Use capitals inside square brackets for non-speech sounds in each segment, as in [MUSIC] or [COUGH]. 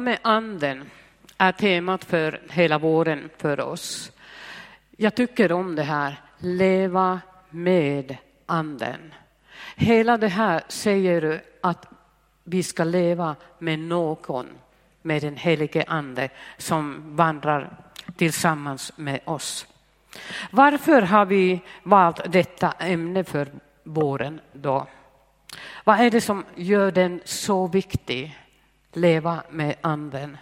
med anden är temat för hela våren för oss. Jag tycker om det här, leva med anden. Hela det här säger att vi ska leva med någon, med den helige ande som vandrar tillsammans med oss. Varför har vi valt detta ämne för våren då? Vad är det som gör den så viktig? Leva med anden.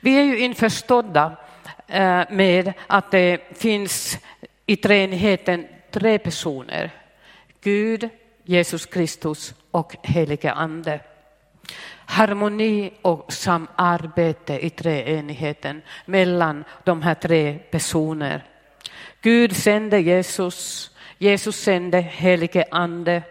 Vi är ju införstådda eh, med att det finns i treenigheten tre personer. Gud, Jesus Kristus och helige Ande. Harmoni och samarbete i treenigheten mellan de här tre personerna. Gud sände Jesus, Jesus sände helige Ande.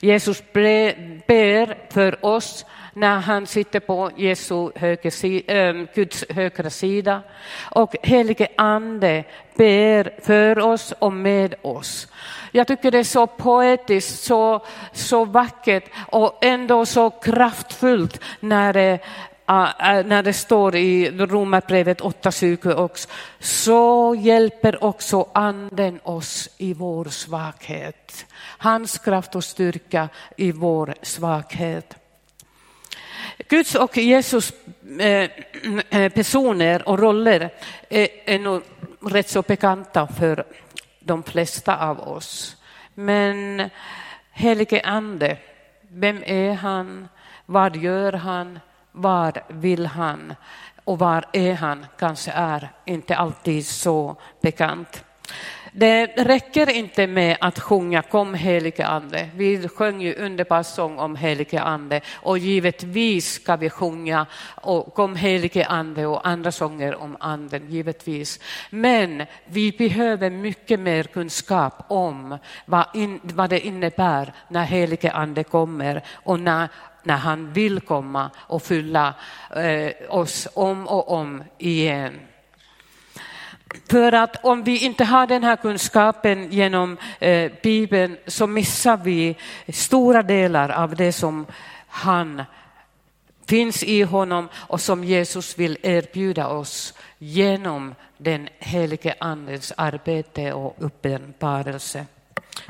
Jesus ber för oss när han sitter på Jesu höger, ehm, Guds högra sida. Och helige Ande ber för oss och med oss. Jag tycker det är så poetiskt, så, så vackert och ändå så kraftfullt när det Ah, ah, när det står i Romarbrevet 8.20 också, så hjälper också anden oss i vår svaghet. Hans kraft och styrka i vår svaghet. Guds och Jesus eh, eh, personer och roller är nog rätt så bekanta för de flesta av oss. Men helige ande, vem är han? Vad gör han? Vad vill han? Och var är han? Kanske är inte alltid så bekant. Det räcker inte med att sjunga Kom helige ande. Vi sjöng ju underbar sång om helige ande och givetvis ska vi sjunga och Kom helige ande och andra sånger om anden, givetvis. Men vi behöver mycket mer kunskap om vad, in, vad det innebär när helige ande kommer och när när han vill komma och fylla eh, oss om och om igen. För att om vi inte har den här kunskapen genom eh, Bibeln så missar vi stora delar av det som han finns i honom och som Jesus vill erbjuda oss genom den helige andens arbete och uppenbarelse.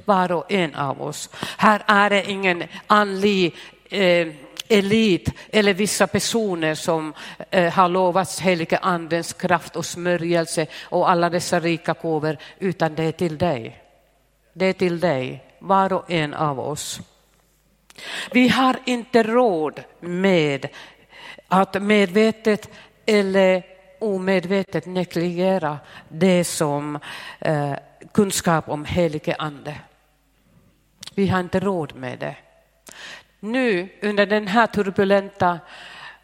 Var och en av oss. Här är det ingen andlig eh, elit eller vissa personer som eh, har lovats heliga andens kraft och smörjelse och alla dessa rika gåvor, utan det är till dig. Det är till dig, var och en av oss. Vi har inte råd med att medvetet eller omedvetet negligera det som eh, kunskap om helige ande. Vi har inte råd med det. Nu under den här turbulenta,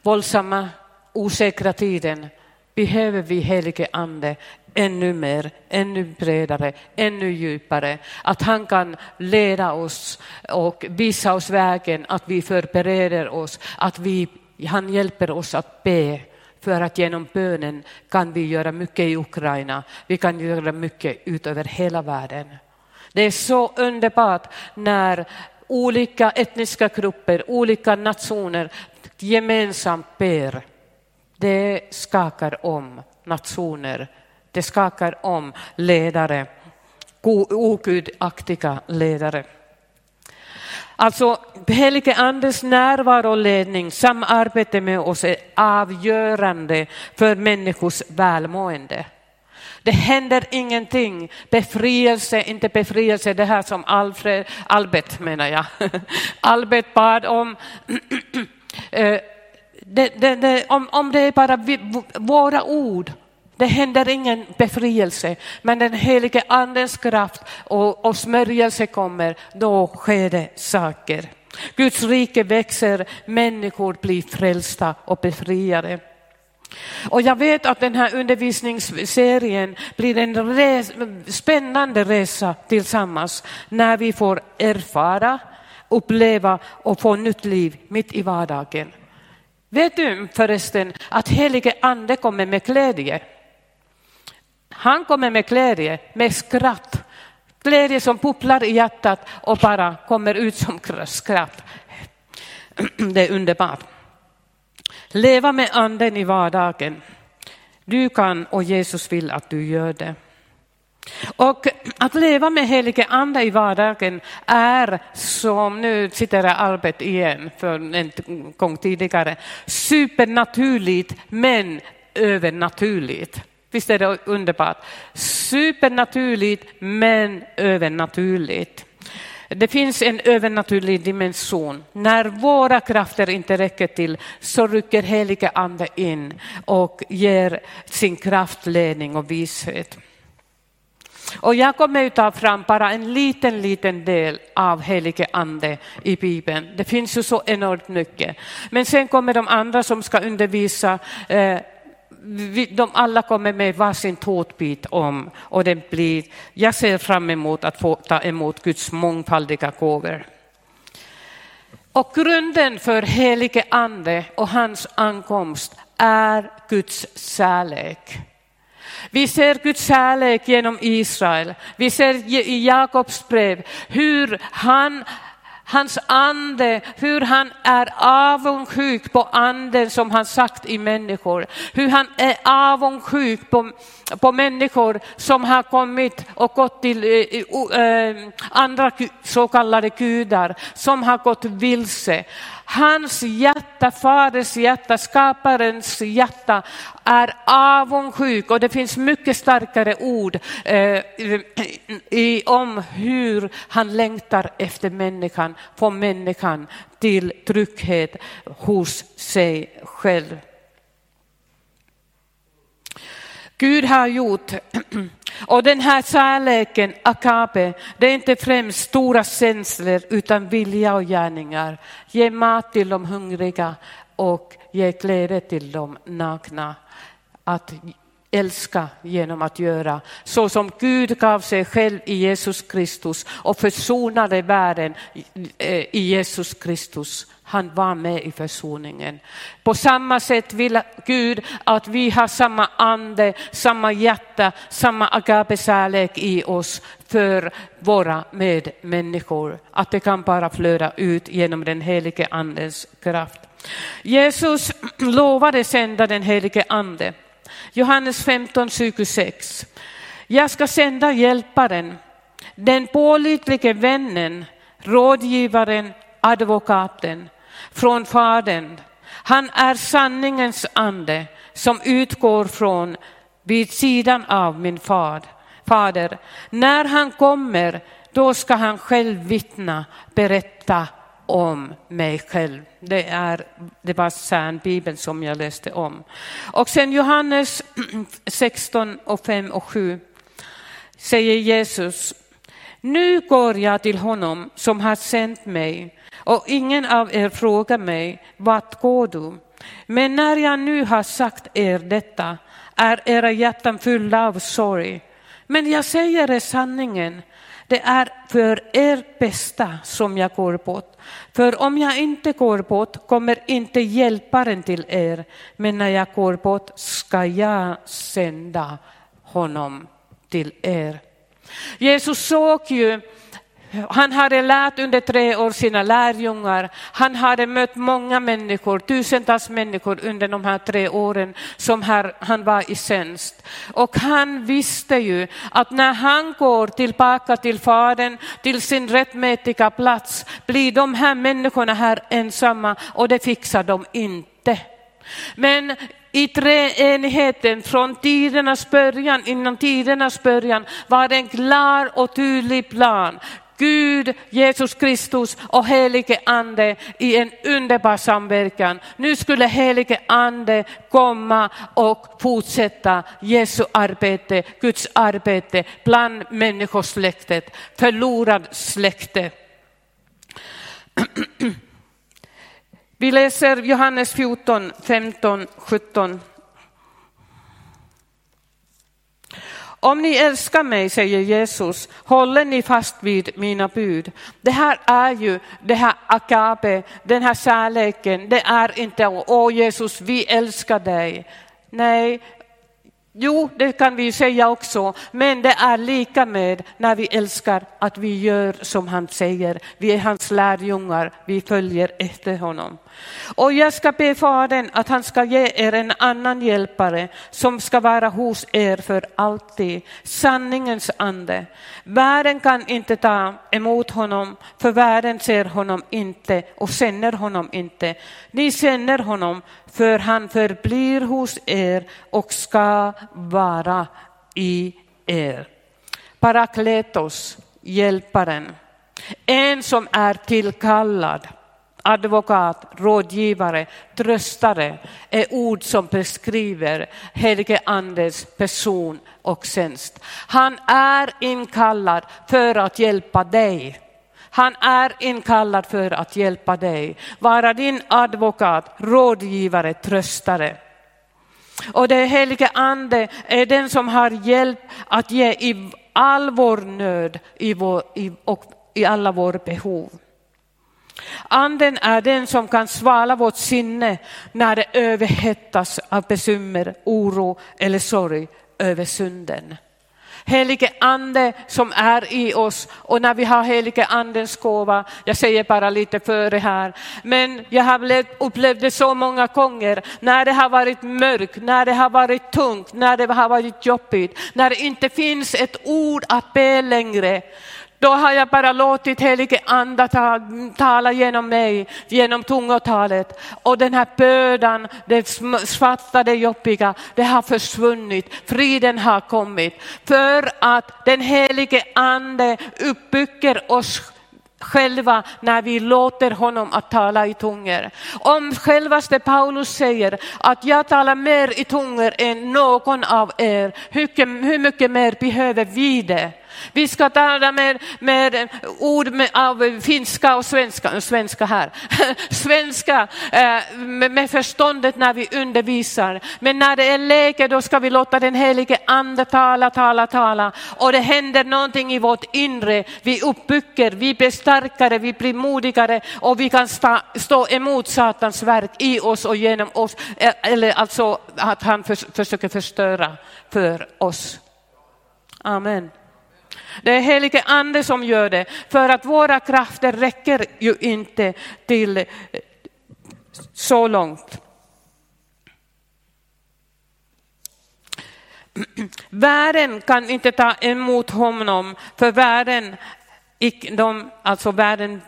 våldsamma, osäkra tiden behöver vi helige ande ännu mer, ännu bredare, ännu djupare. Att han kan leda oss och visa oss vägen, att vi förbereder oss, att vi, han hjälper oss att be. För att genom bönen kan vi göra mycket i Ukraina, vi kan göra mycket utöver hela världen. Det är så underbart när olika etniska grupper, olika nationer gemensamt ber. Det skakar om nationer, det skakar om ledare, ogudaktiga ledare. Alltså helige Andes närvaro och ledning, samarbete med oss är avgörande för människors välmående. Det händer ingenting. Befrielse, inte befrielse, det här som Alfred, Albert menar jag. [LAUGHS] Albert bad om. [CLEARS THROAT] Eh, det, det, det, om, om det är bara vi, våra ord, det händer ingen befrielse. Men den helige andens kraft och, och smörjelse kommer, då sker det saker. Guds rike växer, människor blir frälsta och befriade. Och jag vet att den här undervisningsserien blir en res, spännande resa tillsammans när vi får erfara, uppleva och få nytt liv mitt i vardagen. Vet du förresten att helige ande kommer med glädje? Han kommer med glädje, med skratt. Glädje som pupplar i hjärtat och bara kommer ut som skratt. [CLEARS THROAT] Det är underbart. Leva med anden i vardagen. Du kan och Jesus vill att du gör det. Och att leva med helige ande i vardagen är som, nu sitter jag Albert igen för en gång tidigare, supernaturligt men övernaturligt. Visst är det underbart? Supernaturligt men övernaturligt. Det finns en övernaturlig dimension. När våra krafter inte räcker till så rycker helige ande in och ger sin kraftledning och vishet. Och jag kommer att ta fram bara en liten, liten del av helige ande i Bibeln. Det finns ju så enormt mycket. Men sen kommer de andra som ska undervisa eh, de alla kommer med varsin tårtbit om och det blir, jag ser fram emot att få ta emot Guds mångfaldiga gåvor. Och grunden för helige ande och hans ankomst är Guds kärlek. Vi ser Guds kärlek genom Israel. Vi ser i Jakobs brev hur han hans ande, hur han är avundsjuk på anden som han sagt i människor. Hur han är avundsjuk på, på människor som har kommit och gått till eh, eh andra så kallade gudar, som har gått vilse. Hans hjärta, Faders hjärta, skaparens hjärta är avundsjuk och det finns mycket starkare ord eh, i, om hur han längtar efter människan, få människan till trygghet hos sig själv. Gud har gjort. Och den här kärleken, akape, det är inte främst stora känslor utan vilja och gärningar. Ge mat till de hungriga och ge kläder till de nakna. Att älska genom att göra så som Gud gav sig själv i Jesus Kristus och försonade världen eh, i Jesus Kristus. Han var med i försoningen. På samma sätt vill Gud att vi har samma ande, samma hjärta, samma agape-kärlek i oss för våra medmänniskor. Att det kan bara flöda ut genom den helige andens kraft. Jesus [CLEARS THROAT] lovade sända den helige ande. Johannes 15, 26. Jag ska sända hjälparen, den pålitlige vännen, rådgivaren, advokaten från Fadern. Han är sanningens ande som utgår från vid sidan av min fader. När han kommer, då ska han själv vittna, berätta om mig själv. Det, är, det var Särnbibeln som jag läste om. Och sen Johannes [CLEARS THROAT] 16 och 5 och 7 säger Jesus, nu går jag till honom som har sänt mig och ingen av er frågar mig, vart går du? Men när jag nu har sagt er detta är era hjärtan fulla av sorg. Men jag säger er sanningen, det är för er bästa som jag går bort. För om jag inte går bort kommer inte hjälparen till er, men när jag går bort ska jag sända honom till er. Jesus såg ju han hade lärt under tre år sina lärjungar. Han hade mött många människor, tusentals människor under de här tre åren som han var i tjänst. Och han visste ju att när han går tillbaka till Fadern, till sin rättmätiga plats, blir de här människorna här ensamma och det fixar de inte. Men i treenigheten från tidernas början, innan tidernas början var det en klar och tydlig plan. Gud, Jesus Kristus och helige ande i en underbar samverkan. Nu skulle helige ande komma och fortsätta Jesu arbete, Guds arbete bland människosläktet, förlorad släkte. [CLEARS THROAT] Vi läser Johannes 14, 15, 17. Om ni älskar mig, säger Jesus, håller ni fast vid mina bud. Det här är ju det här akabe, den här kärleken. Det är inte, åh Jesus, vi älskar dig. Nej, Jo, det kan vi säga också, men det är lika med när vi älskar att vi gör som han säger. Vi är hans lärjungar, vi följer efter honom. Och jag ska be Fadern att han ska ge er en annan hjälpare som ska vara hos er för alltid, sanningens ande. Världen kan inte ta emot honom, för världen ser honom inte och känner honom inte. Ni känner honom, för han förblir hos er och ska vara i er. Parakletos, hjälparen, en som är tillkallad advokat, rådgivare, tröstare är ord som beskriver helige andes person och tjänst. Han är inkallad för att hjälpa dig. Han är inkallad för att hjälpa dig, vara din advokat, rådgivare, tröstare. Och det helige ande är den som har hjälp att ge i all vår nöd i vår, i, och i alla våra behov. Anden är den som kan svala vårt sinne när det överhettas av bekymmer, oro eller sorg över synden. Helige ande som är i oss. Och när vi har helige andens gåva, jag säger bara lite före här, men jag har upplevt det så många gånger. När det har varit mörkt, när det har varit tungt, när det har varit jobbigt, när det inte finns ett ord att be längre. Då har jag bara låtit helige anda tala genom mig, genom tungotalet. Och den här bördan, det svarta, det jobbiga, det har försvunnit. Friden har kommit. För att den helige ande uppbygger oss själva när vi låter honom att tala i tungor. Om självaste Paulus säger att jag talar mer i tungor än någon av er, hur mycket mer behöver vi det? Vi ska tala med, med ord med, av finska och svenska, svenska här, [LAUGHS] svenska eh, med, med förståndet när vi undervisar. Men när det är läge då ska vi låta den helige ande tala, tala, tala. Och det händer någonting i vårt inre. Vi uppbygger, vi blir starkare, vi blir modigare och vi kan stå, stå emot Satans verk i oss och genom oss. Eh, eller alltså att han för, försöker förstöra för oss. Amen. Det är helige ande som gör det, för att våra krafter räcker ju inte till eh, så långt. [CLEARS THROAT] Världen kan inte ta emot honom, för världen, de, alltså världen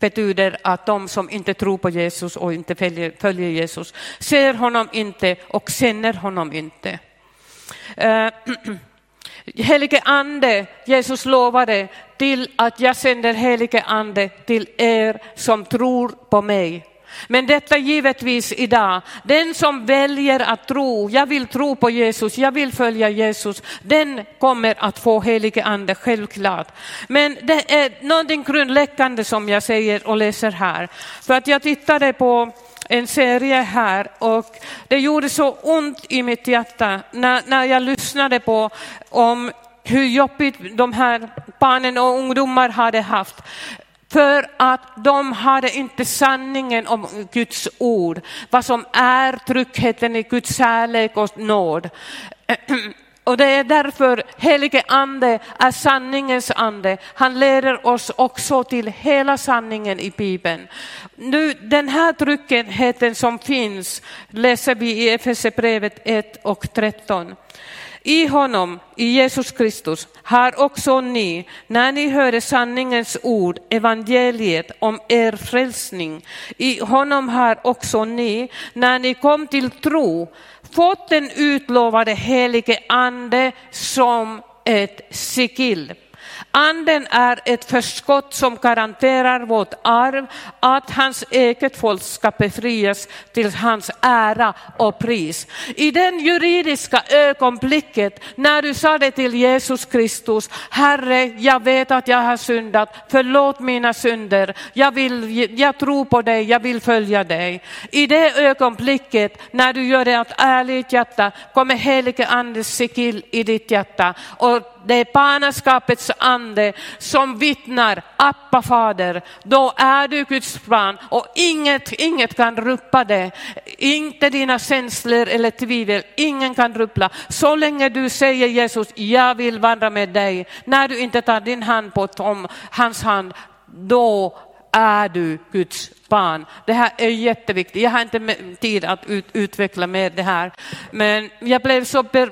betyder att de som inte tror på Jesus och inte följer, följer Jesus ser honom inte och känner honom inte. Uh, [CLEARS THROAT] Helige ande, Jesus lovade till att jag sänder helige ande till er som tror på mig. Men detta givetvis idag, den som väljer att tro, jag vill tro på Jesus, jag vill följa Jesus, den kommer att få helige ande självklart. Men det är någonting grundläggande som jag säger och läser här. För att jag tittade på en serie här och det gjorde så ont i mitt hjärta när, när jag lyssnade på om hur jobbigt de här barnen och ungdomar hade haft. För att de hade inte sanningen om Guds ord, vad som är tryggheten i Guds kärlek och nåd. [CLEARS THROAT] Och det är därför helige ande är sanningens ande. Han leder oss också till hela sanningen i Bibeln. Nu, den här tryggheten som finns läser vi i Efesierbrevet 1 och 13. I honom, i Jesus Kristus, har också ni, när ni hörde sanningens ord, evangeliet om er frälsning, i honom har också ni, när ni kom till tro, fått den utlovade helige ande som ett sigill. Anden är ett förskott som garanterar vårt arv, att hans eget folk ska befrias till hans ära och pris. I den juridiska ögonblicket när du sa det till Jesus Kristus, Herre, jag vet att jag har syndat, förlåt mina synder, jag, vill, jag tror på dig, jag vill följa dig. I det ögonblicket när du gör det av ärligt hjärta kommer helige andes sigill i ditt hjärta och det är barnaskapets ande som vittnar, Appa fader, då är du Guds barn och inget, inget kan ruppa det. Inte dina känslor eller tvivel, ingen kan ruppla. Så länge du säger Jesus, jag vill vandra med dig, när du inte tar din hand på Tom, hans hand, då är du Guds barn. Det här är jätteviktigt. Jag har inte tid att ut, utveckla mer det här, men jag blev så ber,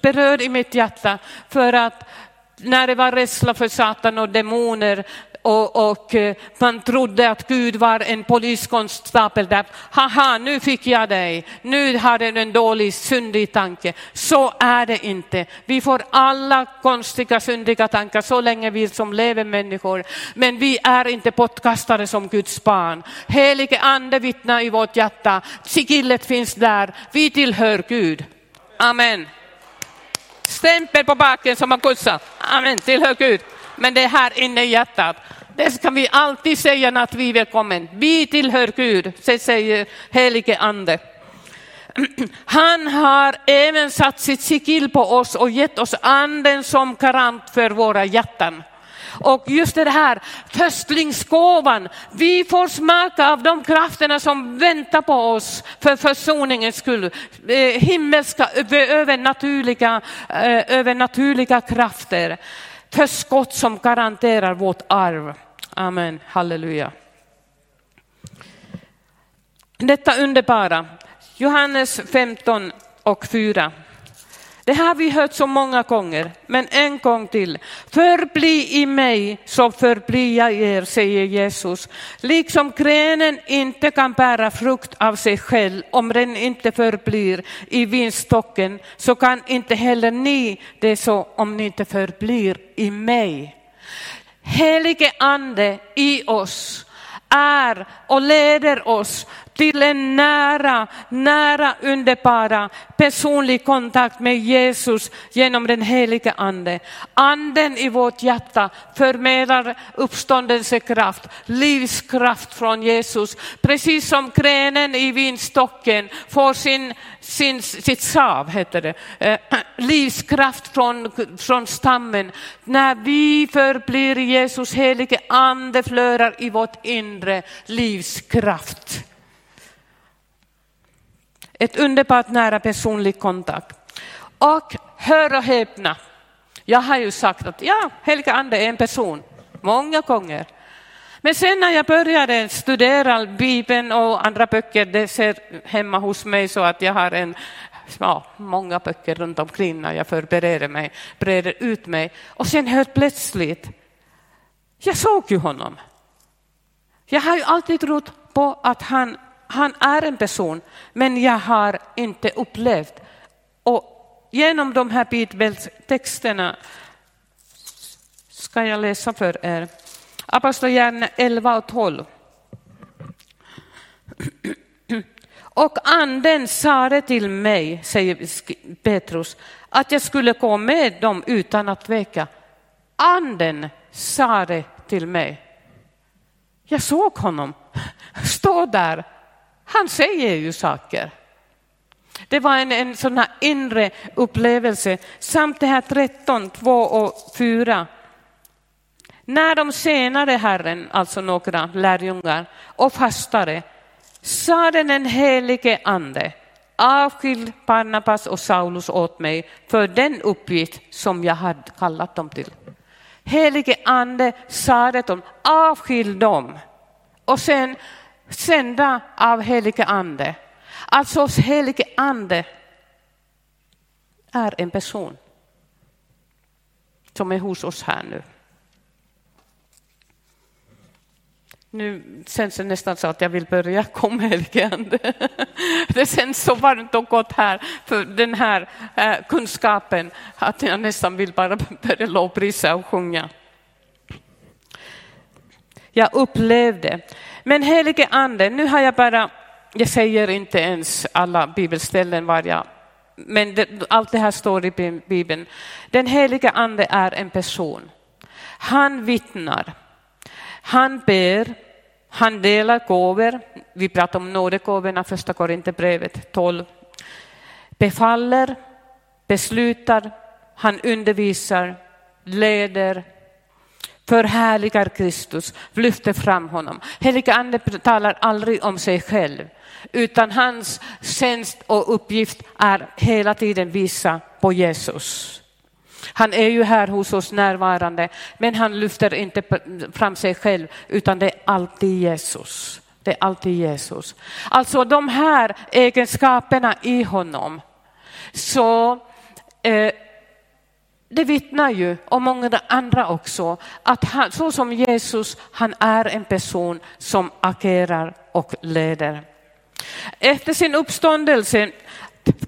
berörd i mitt hjärta för att när det var rädsla för Satan och demoner och, och, eh, man trodde att Gud var en poliskonstapel där. Haha, nu fick jag dig. Nu har du en dålig, syndig tanke. Så är det inte. Vi får alla konstiga, syndiga tankar så länge vi som lever människor. Men vi är inte bortkastade som Guds barn. Helige ande vittnar i vårt hjärta. Sigillet finns där. Vi tillhör Gud. Amen. Stämpel på baken som har kussar. Amen, tillhör Gud. Men det är här inne i hjärtat. Det ska vi alltid säga när vi är välkommen. Vi tillhör Gud, säger helige ande. [CLEARS THROAT] Han har även satt sitt sigill på oss och gett oss anden som garant för våra hjärtan. Och just det här förstlingsgåvan, vi får smaka av de krafterna som väntar på oss för försoningens skull. Eh, himmelska, övernaturliga, eh, övernaturliga krafter förskott som garanterar vårt arv. Amen, halleluja. Detta underbara, Johannes 15 och 4. Det har vi hört så många gånger, men en gång till. Förbli i mig så förblir jag er, säger Jesus. Liksom grenen inte kan bära frukt av sig själv om den inte förblir i vinstocken, så kan inte heller ni det så om ni inte förblir i mig. Helige ande i oss är och leder oss till en nära, nära, underbara personlig kontakt med Jesus genom den helige ande. Anden i vårt hjärta förmedlar uppståndelsekraft, livskraft från Jesus. Precis som grenen i vinstocken får sin, sin, sitt sav, heter det, eh, [CLEARS THROAT] livskraft från, från stammen. När vi förblir Jesus helige ande flödar i vårt inre livskraft. Ett underbart nära personlig kontakt. Och hör och häpna, jag har ju sagt att ja, heliga ande är en person, många gånger. Men sen när jag började studera Bibeln och andra böcker, det ser hemma hos mig så att jag har en, ja, många böcker runt omkring när jag förbereder mig, breder ut mig. Och sen helt plötsligt, jag såg ju honom. Jag har ju alltid trott på att han han är en person, men jag har inte upplevt. Och genom de här bibeltexterna ska jag läsa för er. Apostlagärningarna 11 och 12. Och anden sade till mig, säger Petrus, att jag skulle gå med dem utan att tveka. Anden sade till mig. Jag såg honom stå där han säger ju saker. Det var en, en sån här inre upplevelse. Samt det här 13, 2 och 4. När de senare Herren, alltså några lärjungar, och fastade, sade den helige ande, avskilj Barnabas och Saulus åt mig för den uppgift som jag hade kallat dem till. Helige ande sade det dem, avskilj dem. Och sen sända av helige ande. Alltså helige ande är en person som är hos oss här nu. Nu känns det nästan så att jag vill börja. Kom helige ande. Det känns så varmt och gott här för den här eh, kunskapen att jag nästan vill bara börja lovprisa och sjunga. Jag upplevde men helige ande, nu har jag bara, jag säger inte ens alla bibelställen var jag, men det, allt det här står i Bibeln. Den helige ande är en person. Han vittnar, han ber, han delar gåvor. Vi pratar om nådegåvorna, första Korinthierbrevet 12. Befaller, beslutar, han undervisar, leder, förhärligar Kristus, lyfter fram honom. Heliga ande talar aldrig om sig själv, utan hans tjänst och uppgift är hela tiden visa på Jesus. Han är ju här hos oss närvarande, men han lyfter inte fram sig själv, utan det är alltid Jesus. Det är alltid Jesus. Alltså de här egenskaperna i honom, så eh, det vittnar ju om många andra också, att han, så som Jesus, han är en person som agerar och leder. Efter sin uppståndelse,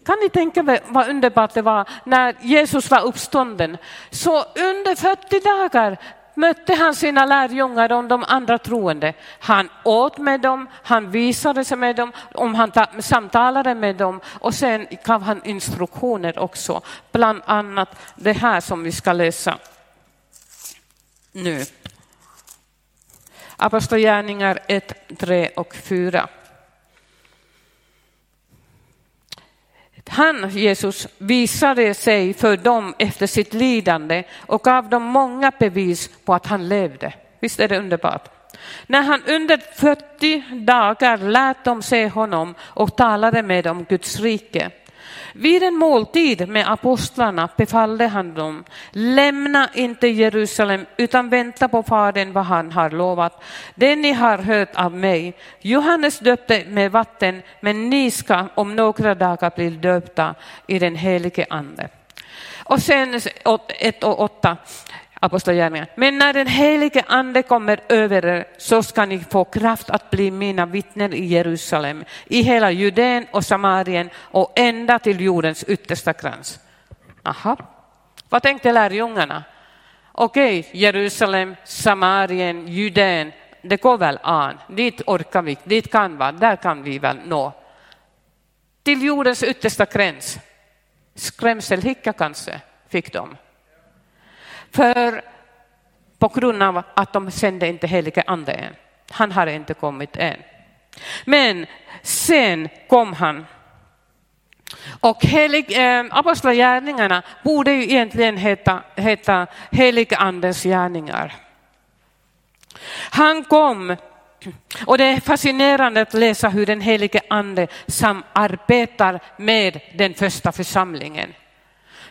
kan ni tänka er vad underbart det var när Jesus var uppstånden? Så under 40 dagar mötte han sina lärjungar och de andra troende. Han åt med dem, han visade sig med dem, om han samtalade med dem och sen gav han instruktioner också. Bland annat det här som vi ska läsa nu. Apostlagärningar 1, 3 och 4. Han, Jesus, visade sig för dem efter sitt lidande och gav dem många bevis på att han levde. Visst är det underbart? När han under 40 dagar lät dem se honom och talade med om Guds rike vid en måltid med apostlarna befallde han dem, lämna inte Jerusalem utan vänta på Fadern vad han har lovat. Det ni har hört av mig. Johannes döpte med vatten, men ni ska om några dagar bli döpta i den helige ande. Och sen 1 och 8. Apostlagärningarna. Men när den helige ande kommer över er så ska ni få kraft att bli mina vittnen i Jerusalem, i hela Judeen och Samarien och ända till jordens yttersta krans. Aha. Vad tänkte lärjungarna? Okej, Jerusalem, Samarien, Judeen, det går väl an. Dit orkar vi, dit kan vi, där kan vi väl nå. Till jordens yttersta gräns. Skrämselhicka kanske fick de. För på grund av att de sände inte helige ande än. Han har inte kommit än. Men sen kom han. Och helig, eh, apostlagärningarna borde ju egentligen heta, heta helig andens gärningar. Han kom och det är fascinerande att läsa hur den helige ande samarbetar med den första församlingen.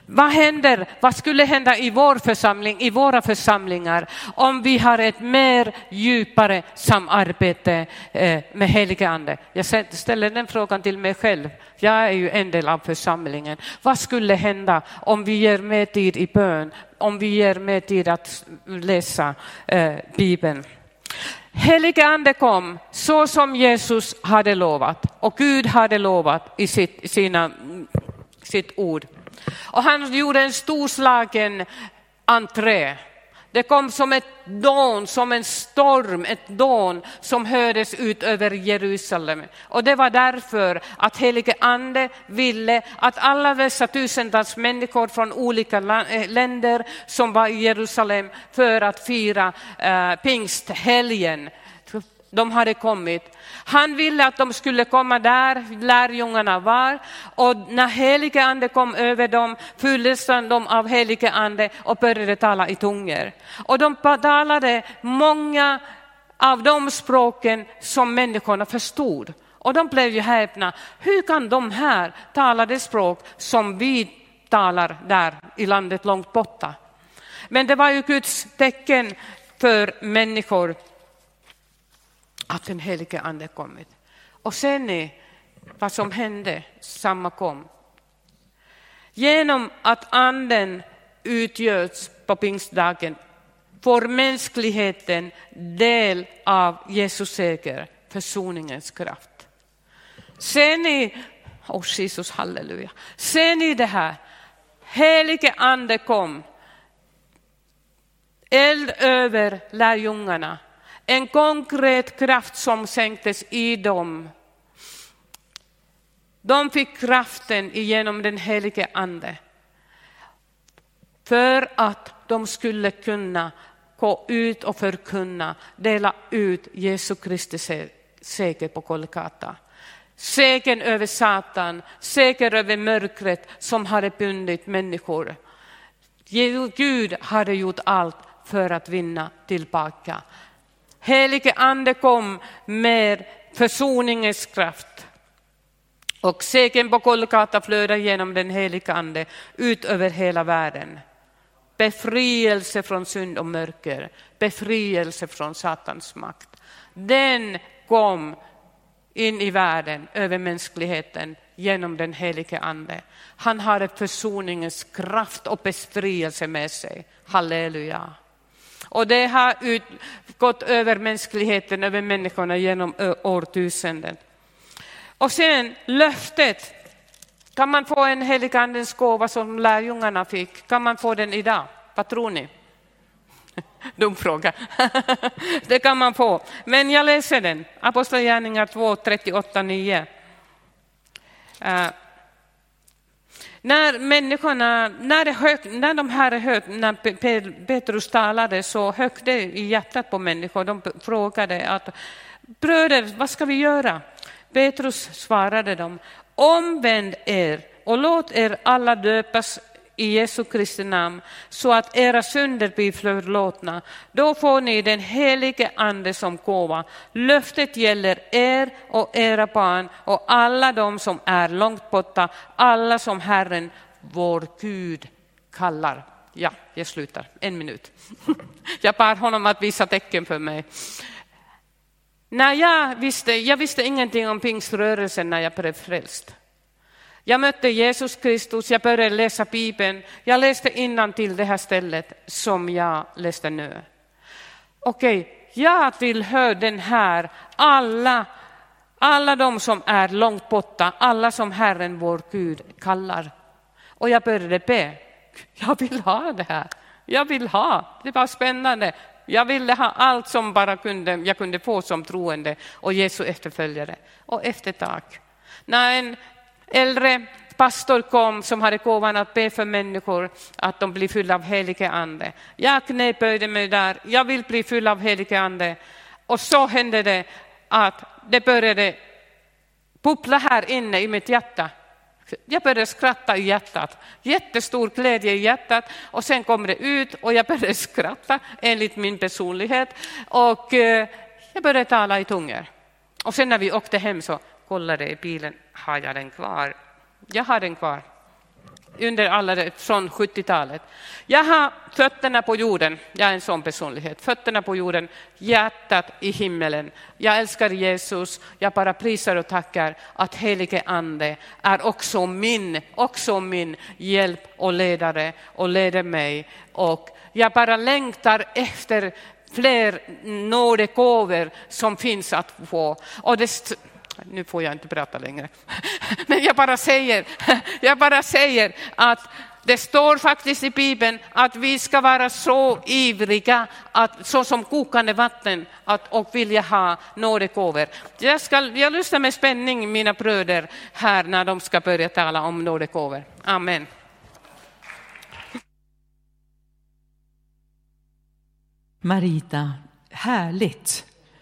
Vad händer, vad skulle hända i vår församling, i våra församlingar om vi har ett mer djupare samarbete eh, med helige ande? Jag ställer den frågan till mig själv. Jag är ju en del av församlingen. Vad skulle hända om vi ger mer tid i bön, om vi ger mer tid att läsa eh, Bibeln? Helige ande kom så som Jesus hade lovat och Gud hade lovat i sitt, sina, mm, sitt ord. Och han gjorde en storslagen entré. Det kom som ett dån, som en storm, ett dån som hördes ut över Jerusalem. Och det var därför att helige ande ville att alla dessa tusentals människor från olika eh, länder som var i Jerusalem för att fira eh, pingsthelgen de hade kommit. Han ville att de skulle komma där lärjungarna var och när helige ande kom över dem fylldes de av helige ande och började tala i tungor. Och de talade många av de språken som människorna förstod. Och de blev ju häpna. Hur kan de här tala det språk som vi talar där i landet långt borta? Men det var ju Guds tecken för människor att den helige ande kommit. Och ser ni vad som hände, samma kom. Genom att anden utgörs på pingstdagen får mänskligheten del av Jesus seger, försoningens kraft. Ser ni, oh Jesus halleluja, ser ni det här? Helige ande kom, eld över lärjungarna en konkret kraft som sänktes i dem. De fick kraften genom den helige ande för att de skulle kunna gå ut och förkunna, dela ut Jesu Kristi seger på Kolkata. Segern över Satan, seger över mörkret som hade bundit människor. Gud hade gjort allt för att vinna tillbaka. Helige ande kom med försoningens kraft. Och segern på Golgata flödar genom den heliga ande ut över hela världen. Befrielse från synd och mörker, befrielse från Satans makt. Den kom in i världen, över mänskligheten, genom den helige Ande. Han har försoningens kraft och befrielse med sig. Halleluja. Och det har ut, gått över mänskligheten, över människorna genom årtusenden. Och sen löftet. Kan man få en helig andens gåva som lärjungarna fick? Kan man få den idag? Vad tror ni? [LAUGHS] Dum fråga. [LAUGHS] det kan man få. Men jag läser den. Apostlagärningar 2, 38, 9. När människorna, när, det hög, när de här hög, när Petrus talade så högg det i hjärtat på människor. De frågade att bröder, vad ska vi göra? Petrus svarade dem, omvänd er och låt er alla döpas i Jesu Kristi namn så att era synder blir förlåtna. Då får ni den helige ande som gåva. Löftet gäller er och era barn och alla de som är långt borta, alla som Herren, vår Gud, kallar. Ja, jag slutar. En minut. [LAUGHS] Jag bad honom att visa tecken för mig. När jag, visste, jag visste ingenting om pingströrelsen när jag blev frälst. Jag mötte Jesus Kristus, jag började läsa Bibeln. Jag läste innan till det här stället som jag läste nu. Okej, jag tillhör den här, alla, alla de som är långt borta, alla som Herren vår Gud kallar. Och jag började be. Jag vill ha det här. Jag vill ha. Det var spännande. Jag ville ha allt som bara kunde, jag kunde få som troende och Jesu efterföljare. Och efter ett tag, när en äldre pastor kom som hade gåvan att be för människor att de blir fyllda av helige ande. Jag knäböjde mig där, jag vill bli fylld av helige ande. Och så hände det att det började bubbla här inne i mitt hjärta. Jag började skratta i hjärtat, jättestor glädje i hjärtat och sen kom det ut och jag började [LAUGHS] skratta enligt min personlighet och eh, jag började tala i tungor. Och sen när vi åkte hem så kollade i bilen, har jag den kvar? Jag har den kvar under alla från 70-talet. Jag har fötterna på jorden, jag är en sån personlighet, fötterna på jorden, hjärtat i himmelen. Jag älskar Jesus, jag bara prisar och tackar att helige ande är också min, också min hjälp och ledare och leder mig. Och jag bara längtar efter fler nådegåvor som finns att få. Och det nu får jag inte prata längre. [LAUGHS] Men jag bara säger, [LAUGHS] jag bara säger att det står faktiskt i Bibeln att vi ska vara så ivriga, att, så som kokande vatten, att, och vilja ha nådegåvor. Jag, ska, jag lyssnar med spänning mina bröder här när de ska börja tala om nådegåvor. Amen. Marita, härligt